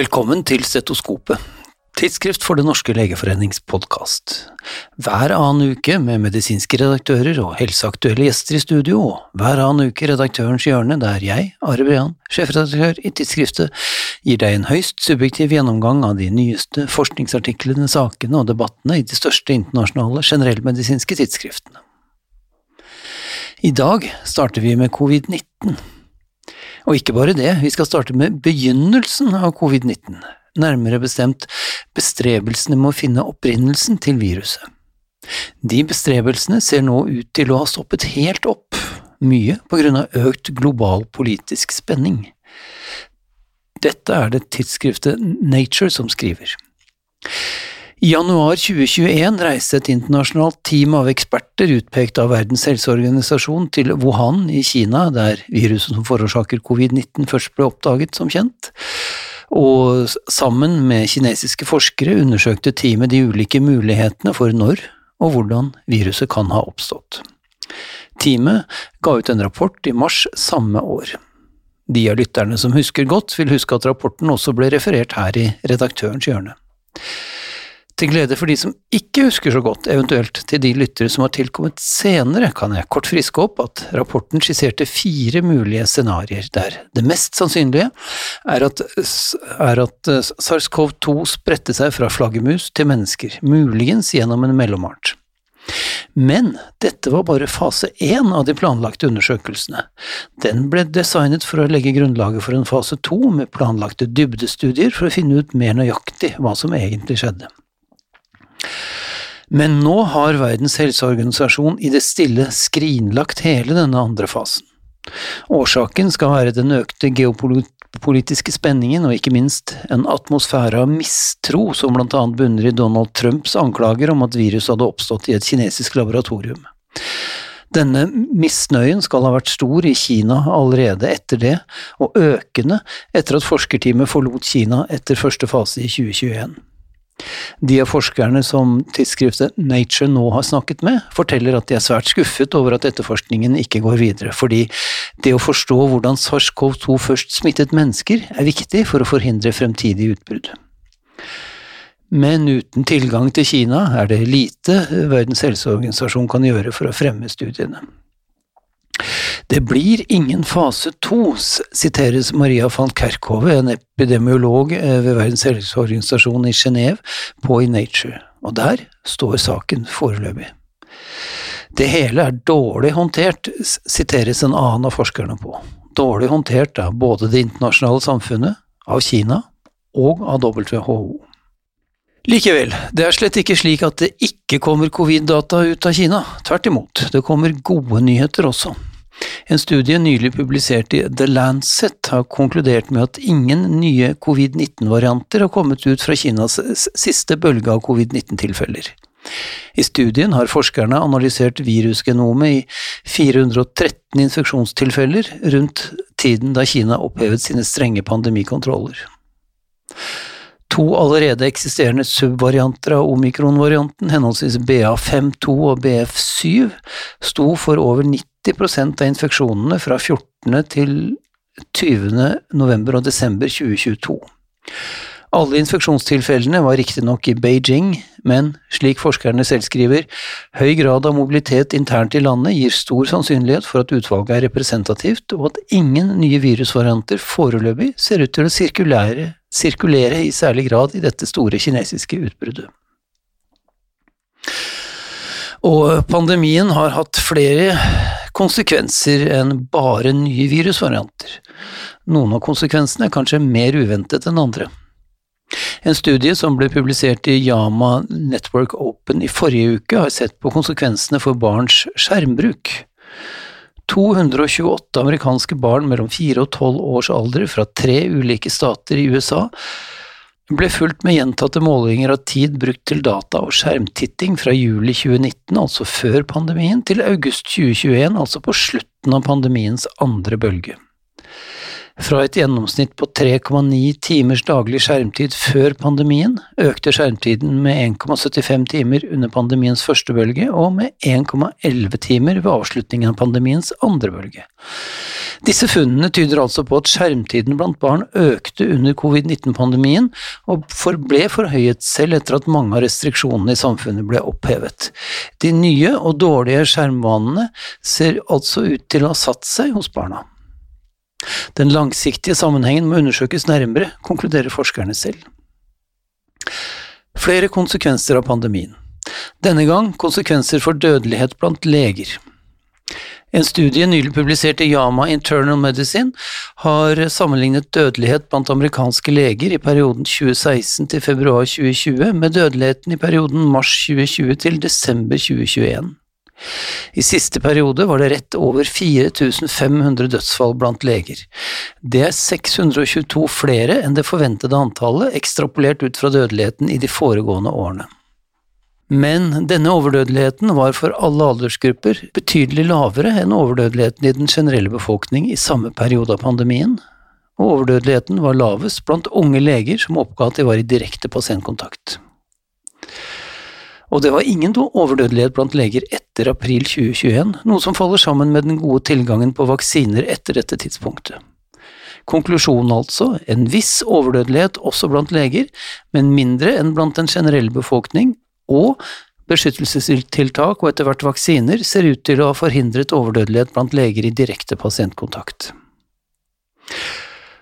Velkommen til Stetoskopet, tidsskrift for Det norske legeforenings podkast. Hver annen uke med medisinske redaktører og helseaktuelle gjester i studio, og hver annen uke Redaktørens hjørne, der jeg, Are Brean, sjefredaktør i tidsskriftet, gir deg en høyst subjektiv gjennomgang av de nyeste forskningsartiklene, sakene og debattene i de største internasjonale generellmedisinske tidsskriftene. I dag starter vi med covid-19. Og ikke bare det, vi skal starte med begynnelsen av covid-19, nærmere bestemt bestrebelsene med å finne opprinnelsen til viruset. De bestrebelsene ser nå ut til å ha stoppet helt opp, mye på grunn av økt global politisk spenning. Dette er det tidsskriftet Nature som skriver. I januar 2021 reiste et internasjonalt team av eksperter utpekt av Verdens helseorganisasjon til Wuhan i Kina, der viruset som forårsaker covid-19 først ble oppdaget, som kjent. Og sammen med kinesiske forskere undersøkte teamet de ulike mulighetene for når og hvordan viruset kan ha oppstått. Teamet ga ut en rapport i mars samme år. De av lytterne som husker godt, vil huske at rapporten også ble referert her i Redaktørens hjørne. Til glede for de som ikke husker så godt, eventuelt til de lyttere som har tilkommet senere, kan jeg kort friske opp at rapporten skisserte fire mulige scenarioer, der det mest sannsynlige er at, er at eh, SARS-CoV-2 spredte seg fra flaggermus til mennesker, muligens gjennom en mellomart. Men dette var bare fase én av de planlagte undersøkelsene. Den ble designet for å legge grunnlaget for en fase to med planlagte dybdestudier for å finne ut mer nøyaktig hva som egentlig skjedde. Men nå har Verdens helseorganisasjon i det stille skrinlagt hele denne andre fasen. Årsaken skal være den økte geopolitiske spenningen og ikke minst en atmosfære av mistro som blant annet bunner i Donald Trumps anklager om at viruset hadde oppstått i et kinesisk laboratorium. Denne misnøyen skal ha vært stor i Kina allerede etter det, og økende etter at forskerteamet forlot Kina etter første fase i 2021. De av forskerne som tidsskriftet Nature nå har snakket med, forteller at de er svært skuffet over at etterforskningen ikke går videre, fordi det å forstå hvordan SARS-CoV-2 først smittet mennesker, er viktig for å forhindre fremtidig utbrudd. Men uten tilgang til Kina er det lite Verdens helseorganisasjon kan gjøre for å fremme studiene. Det blir ingen fase to, siteres Maria van Kerkhove, en epidemiolog eh, ved Verdens helseorganisasjon i Genéve, på i Nature, og der står saken foreløpig. Det hele er dårlig håndtert, siteres en annen av forskerne på. Dårlig håndtert av både det internasjonale samfunnet, av Kina og av WHO. Likevel, det er slett ikke slik at det ikke kommer covid-data ut av Kina, tvert imot, det kommer gode nyheter også. En studie nylig publisert i The Lancet har konkludert med at ingen nye covid-19-varianter har kommet ut fra Kinas siste bølge av covid-19-tilfeller. I studien har forskerne analysert virusgenomet i 413 infeksjonstilfeller rundt tiden da Kina opphevet sine strenge pandemikontroller. To allerede eksisterende subvarianter av omikron-varianten, henholdsvis BA52 og BF7, sto for over 90 av infeksjonene fra 14. til 20. november og desember 2022. Alle infeksjonstilfellene var riktignok i Beijing, men slik forskerne selv skriver, høy grad av mobilitet internt i landet gir stor sannsynlighet for at utvalget er representativt, og at ingen nye virusvarianter foreløpig ser ut til å sirkulere, sirkulere i særlig grad i dette store kinesiske utbruddet. Og pandemien har hatt flere konsekvenser enn bare nye virusvarianter. Noen av konsekvensene er kanskje mer uventet enn andre. En studie som ble publisert i Yama Network Open i forrige uke, har sett på konsekvensene for barns skjermbruk. 228 amerikanske barn mellom 4 og 12 års alder fra tre ulike stater i USA ble fulgt med gjentatte målinger av tid brukt til data og skjermtitting fra juli 2019, altså før pandemien, til august 2021, altså på slutten av pandemiens andre bølge. Fra et gjennomsnitt på 3,9 timers daglig skjermtid før pandemien, økte skjermtiden med 1,75 timer under pandemiens første bølge, og med 1,11 timer ved avslutningen av pandemiens andre bølge. Disse funnene tyder altså på at skjermtiden blant barn økte under covid-19-pandemien, og ble forhøyet selv etter at mange av restriksjonene i samfunnet ble opphevet. De nye og dårlige skjermvanene ser altså ut til å ha satt seg hos barna. Den langsiktige sammenhengen må undersøkes nærmere, konkluderer forskerne selv. Flere konsekvenser av pandemien. Denne gang konsekvenser for dødelighet blant leger. En studie nylig publisert i Yama Internal Medicine har sammenlignet dødelighet blant amerikanske leger i perioden 2016 til februar 2020 med dødeligheten i perioden mars 2020 til desember 2021. I siste periode var det rett over 4500 dødsfall blant leger. Det er 622 flere enn det forventede antallet, ekstrapolert ut fra dødeligheten i de foregående årene. Men denne overdødeligheten var for alle aldersgrupper betydelig lavere enn overdødeligheten i den generelle befolkning i samme periode av pandemien, og overdødeligheten var lavest blant unge leger som oppga at de var i direkte pasientkontakt. Og det var ingen overdødelighet blant leger etter april 2021, noe som faller sammen med den gode tilgangen på vaksiner etter dette tidspunktet. Konklusjonen altså, en viss overdødelighet også blant leger, men mindre enn blant den generelle befolkning, og beskyttelsestiltak og etter hvert vaksiner ser ut til å ha forhindret overdødelighet blant leger i direkte pasientkontakt.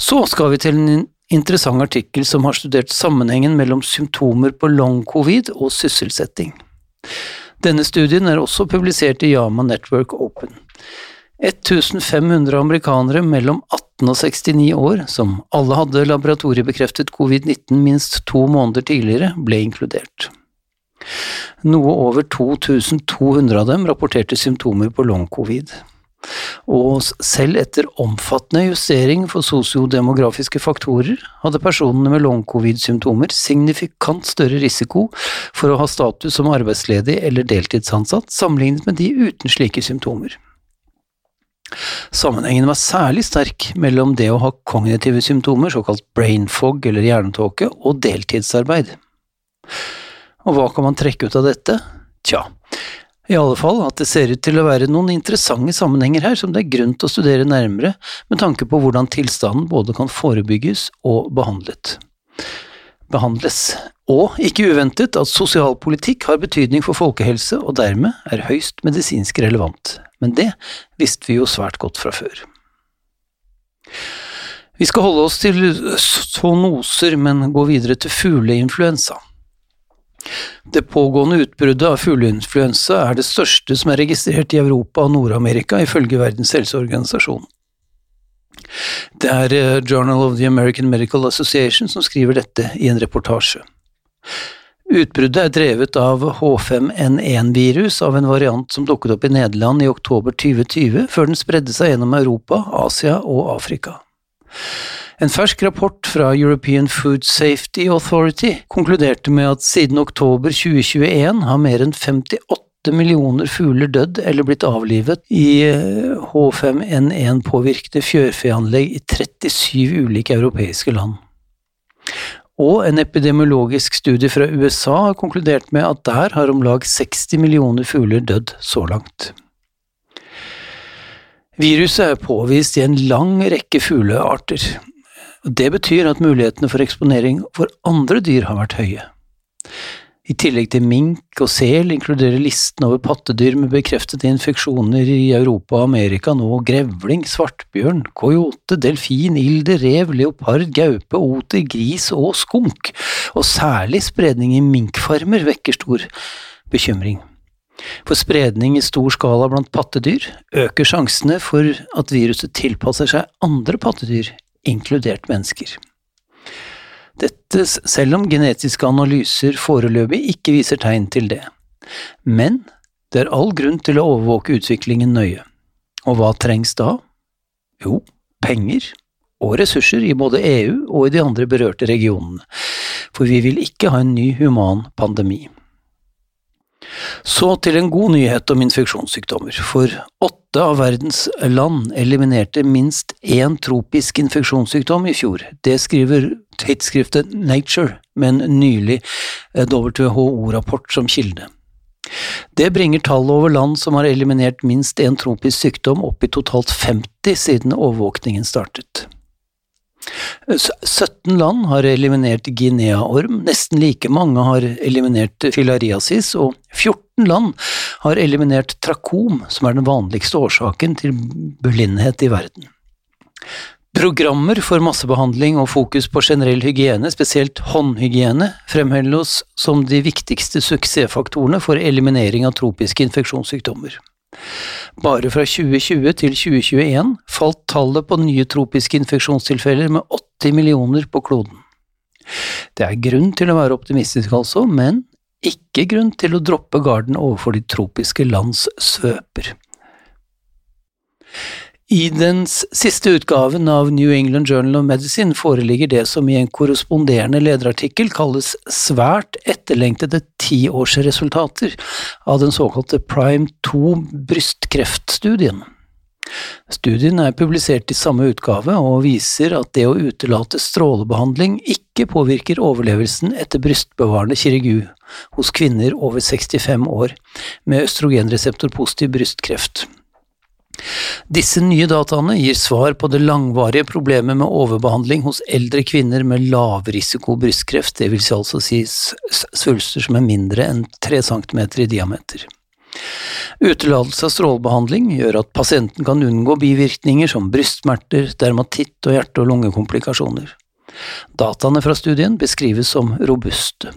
Så skal vi til interessant artikkel som har studert sammenhengen mellom symptomer på long covid og sysselsetting. Denne studien er også publisert i Yama Network Open. 1500 amerikanere mellom 18 og 69 år, som alle hadde laboratoriebekreftet covid-19 minst to måneder tidligere, ble inkludert. Noe over 2200 av dem rapporterte symptomer på long covid. Og selv etter omfattende justering for sosiodemografiske faktorer, hadde personene med long-covid-symptomer signifikant større risiko for å ha status som arbeidsledig eller deltidsansatt, sammenlignet med de uten slike symptomer. Sammenhengen var særlig sterk mellom det å ha kognitive symptomer, såkalt brain fog eller hjernetåke, og deltidsarbeid. Og hva kan man trekke ut av dette? Tja, i alle fall at det ser ut til å være noen interessante sammenhenger her som det er grunn til å studere nærmere med tanke på hvordan tilstanden både kan forebygges og behandlet. behandles. Og, ikke uventet, at sosialpolitikk har betydning for folkehelse og dermed er høyst medisinsk relevant. Men det visste vi jo svært godt fra før. Vi skal holde oss til zoonoser, men gå videre til fugleinfluensa. Det pågående utbruddet av fugleinfluensa er det største som er registrert i Europa og Nord-Amerika, ifølge Verdens helseorganisasjon. Det er eh, Journal of the American Medical Association som skriver dette i en reportasje. Utbruddet er drevet av H5N1-virus av en variant som dukket opp i Nederland i oktober 2020, før den spredde seg gjennom Europa, Asia og Afrika. En fersk rapport fra European Food Safety Authority konkluderte med at siden oktober 2021 har mer enn 58 millioner fugler dødd eller blitt avlivet i H5N1-påvirkede fjørfeanlegg i 37 ulike europeiske land. Og en epidemiologisk studie fra USA har konkludert med at der har om lag 60 millioner fugler dødd så langt. Viruset er påvist i en lang rekke fuglearter, det betyr at mulighetene for eksponering for andre dyr har vært høye. I tillegg til mink og sel inkluderer listen over pattedyr med bekreftede infeksjoner i Europa og Amerika nå grevling, svartbjørn, coyote, delfin, ilde, rev, leopard, gaupe, oter, gris og skunk, og særlig spredning i minkfarmer vekker stor bekymring. For spredning i stor skala blant pattedyr øker sjansene for at viruset tilpasser seg andre pattedyr inkludert mennesker. Dette selv om genetiske analyser foreløpig ikke viser tegn til det. Men det er all grunn til å overvåke utviklingen nøye. Og hva trengs da? Jo, penger og ressurser i både EU og i de andre berørte regionene, for vi vil ikke ha en ny human pandemi. Så til en god nyhet om infeksjonssykdommer. For åtte av verdens land eliminerte minst én tropisk infeksjonssykdom i fjor. Det skriver tidsskriftet Nature med en nylig eh, WHO-rapport som kilde. Det bringer tallet over land som har eliminert minst én tropisk sykdom opp i totalt 50 siden overvåkningen startet. 17 land har eliminert Guinea-orm, nesten like mange har eliminert filariasis, og 14 land har eliminert trakom, som er den vanligste årsaken til blindhet i verden. Programmer for massebehandling og fokus på generell hygiene, spesielt håndhygiene, fremholdes som de viktigste suksessfaktorene for eliminering av tropiske infeksjonssykdommer. Bare fra 2020 til 2021 falt tallet på nye tropiske infeksjonstilfeller med 80 millioner på kloden. Det er grunn til å være optimistisk altså, men ikke grunn til å droppe garden overfor de tropiske lands svøper. I den siste utgaven av New England Journal of Medicine foreligger det som i en korresponderende lederartikkel kalles svært etterlengtede tiårsresultater av den såkalte Prime 2 brystkreftstudien. Studien er publisert i samme utgave og viser at det å utelate strålebehandling ikke påvirker overlevelsen etter brystbevarende kirurgi hos kvinner over 65 år med østrogenreseptorpositiv brystkreft. Disse nye dataene gir svar på det langvarige problemet med overbehandling hos eldre kvinner med lavrisiko brystkreft, det vil altså si svulster som er mindre enn 3 cm i diameter. Utelatelse av strålebehandling gjør at pasienten kan unngå bivirkninger som brystsmerter, dermatitt og hjerte- og lungekomplikasjoner. Dataene fra studien beskrives som robuste.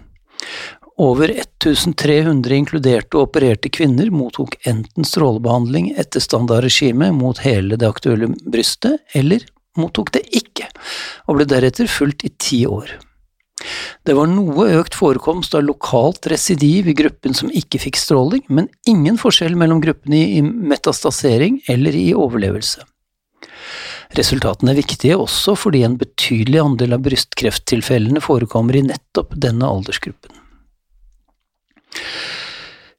Over 1300 inkluderte og opererte kvinner mottok enten strålebehandling etter standardregime mot hele det aktuelle brystet, eller mottok det ikke, og ble deretter fulgt i ti år. Det var noe økt forekomst av lokalt residiv i gruppen som ikke fikk stråling, men ingen forskjell mellom gruppene i metastasering eller i overlevelse. Resultatene er viktige også fordi en betydelig andel av brystkrefttilfellene forekommer i nettopp denne aldersgruppen.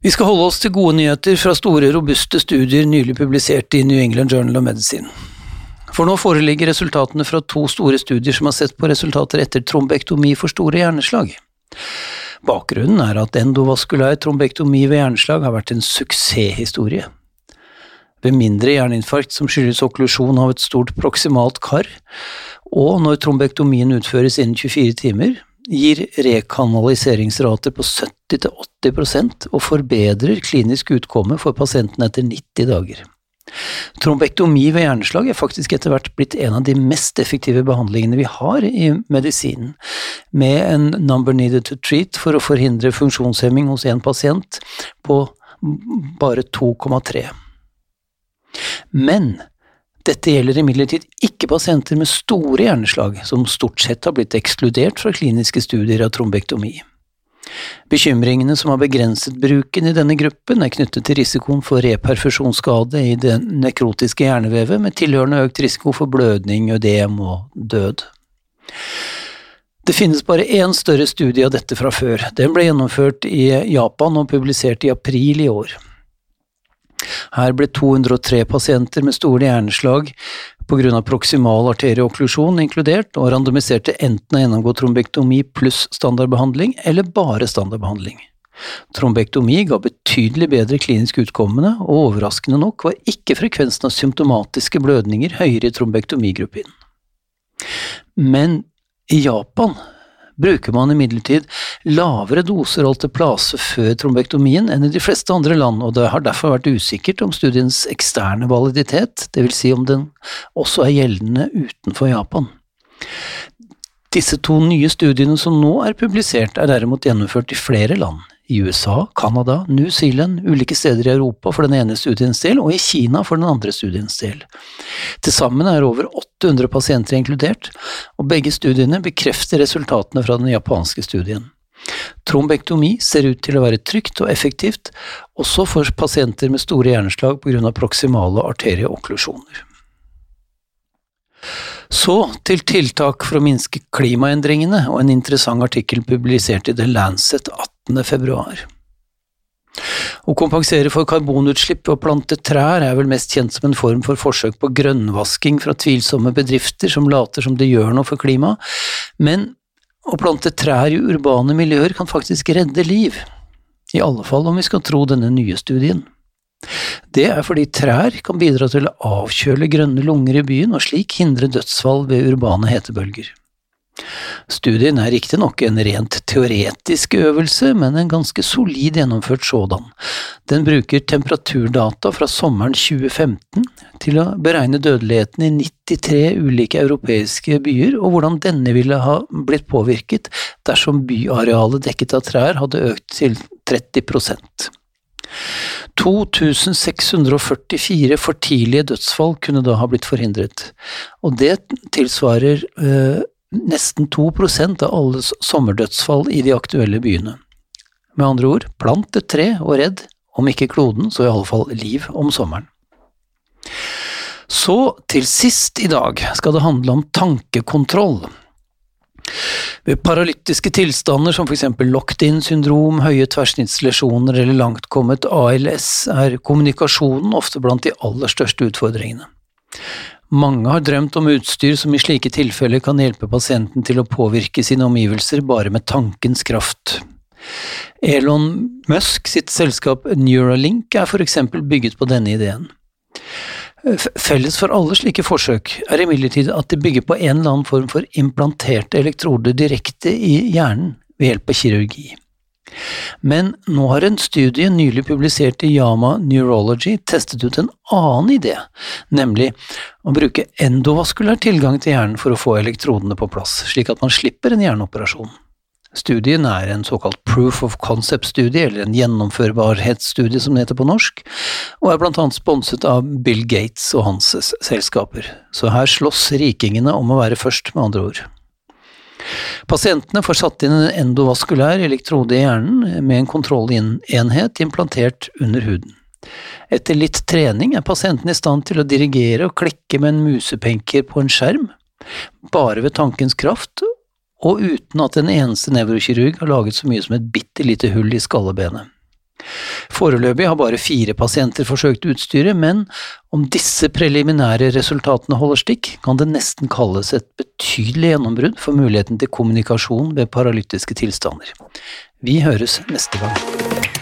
Vi skal holde oss til gode nyheter fra store, robuste studier nylig publisert i New England Journal of Medicine. For nå foreligger resultatene fra to store studier som har sett på resultater etter trombektomi for store hjerneslag. Bakgrunnen er at endovaskulær trombektomi ved hjerneslag har vært en suksesshistorie. Ved mindre hjerneinfarkt som skyldes okklusjon av et stort proksimalt kar, og når trombektomien utføres innen 24 timer, gir rekanaliseringsrater på 70–80% og forbedrer klinisk utkomme for pasienten etter 90 dager. Trombektomi ved hjerneslag er faktisk etter hvert blitt en av de mest effektive behandlingene vi har i medisinen, med en number needed to treat for å forhindre funksjonshemming hos en pasient på bare 2,3. Men dette gjelder imidlertid ikke pasienter med store hjerneslag, som stort sett har blitt ekskludert fra kliniske studier av trombektomi. Bekymringene som har begrenset bruken i denne gruppen, er knyttet til risikoen for reperfusjonsskade i det nekrotiske hjernevevet, med tilhørende økt risiko for blødning, ødem og død. Det finnes bare én større studie av dette fra før. Den ble gjennomført i Japan og publisert i april i år. Her ble 203 pasienter med store hjerneslag pga. proksimal arterieokklusjon inkludert, og randomiserte enten å gjennomgå trombektomi pluss standardbehandling eller bare standardbehandling. Trombektomi ga betydelig bedre klinisk utkommende, og overraskende nok var ikke frekvensen av symptomatiske blødninger høyere i trombektomigruppen. Men i Japan bruker man imidlertid lavere doser alteplase før trombektomien enn i de fleste andre land, og det har derfor vært usikkert om studiens eksterne validitet, dvs. Si om den også er gjeldende utenfor Japan. Disse to nye studiene som nå er publisert, er derimot gjennomført i flere land, i USA, Canada, New Zealand, ulike steder i Europa for den ene studiens del, og i Kina for den andre studiens del. Til sammen er over 800 pasienter inkludert, og begge studiene bekrefter resultatene fra den japanske studien. Trombektomi ser ut til å være trygt og effektivt, også for pasienter med store hjerneslag på grunn av proksimale arterieokklusjoner. Så til tiltak for å minske klimaendringene og en interessant artikkel publisert i The Lancet 18. februar. Å kompensere for karbonutslipp ved plante trær er vel mest kjent som en form for forsøk på grønnvasking fra tvilsomme bedrifter som later som det gjør noe for klimaet, men å plante trær i urbane miljøer kan faktisk redde liv, i alle fall om vi skal tro denne nye studien. Det er fordi trær kan bidra til å avkjøle grønne lunger i byen og slik hindre dødsfall ved urbane hetebølger. Studien er riktignok en rent teoretisk øvelse, men en ganske solid gjennomført sådan. Den bruker temperaturdata fra sommeren 2015 til å beregne dødeligheten i 93 ulike europeiske byer, og hvordan denne ville ha blitt påvirket dersom byarealet dekket av trær hadde økt til 30% 2644 for tidlige dødsfall kunne da ha blitt forhindret, og det tilsvarer øh, nesten 2% av alle sommerdødsfall i de aktuelle byene. Med andre ord, plant et tre og redd, om ikke kloden, så i alle fall liv om sommeren. Så til sist i dag skal det handle om tankekontroll. Ved paralytiske tilstander som eksempel locked-in-syndrom, høye tverrsnittslesjoner eller langtkommet ALS er kommunikasjonen ofte blant de aller største utfordringene. Mange har drømt om utstyr som i slike tilfeller kan hjelpe pasienten til å påvirke sine omgivelser bare med tankens kraft. Elon Musk sitt selskap Neuralink er for eksempel bygget på denne ideen. Felles for alle slike forsøk er imidlertid at de bygger på en eller annen form for implanterte elektroder direkte i hjernen ved hjelp av kirurgi. Men nå har en studie nylig publisert i Yama Neurology testet ut en annen idé, nemlig å bruke endovaskulær tilgang til hjernen for å få elektrodene på plass, slik at man slipper en hjerneoperasjon. Studien er en såkalt proof of concept-studie, eller en gjennomførbarhetsstudie som det heter på norsk, og er blant annet sponset av Bill Gates og hans selskaper, så her slåss rikingene om å være først, med andre ord. Pasientene får satt inn en endovaskulær elektrode i hjernen med en kontrollenhet implantert under huden. Etter litt trening er pasienten i stand til å dirigere og klikke med en musepenker på en skjerm, bare ved tankens kraft, og uten at en eneste nevrokirurg har laget så mye som et bitte lite hull i skallebenet. Foreløpig har bare fire pasienter forsøkt utstyret, men om disse preliminære resultatene holder stikk, kan det nesten kalles et betydelig gjennombrudd for muligheten til kommunikasjon ved paralytiske tilstander. Vi høres neste gang.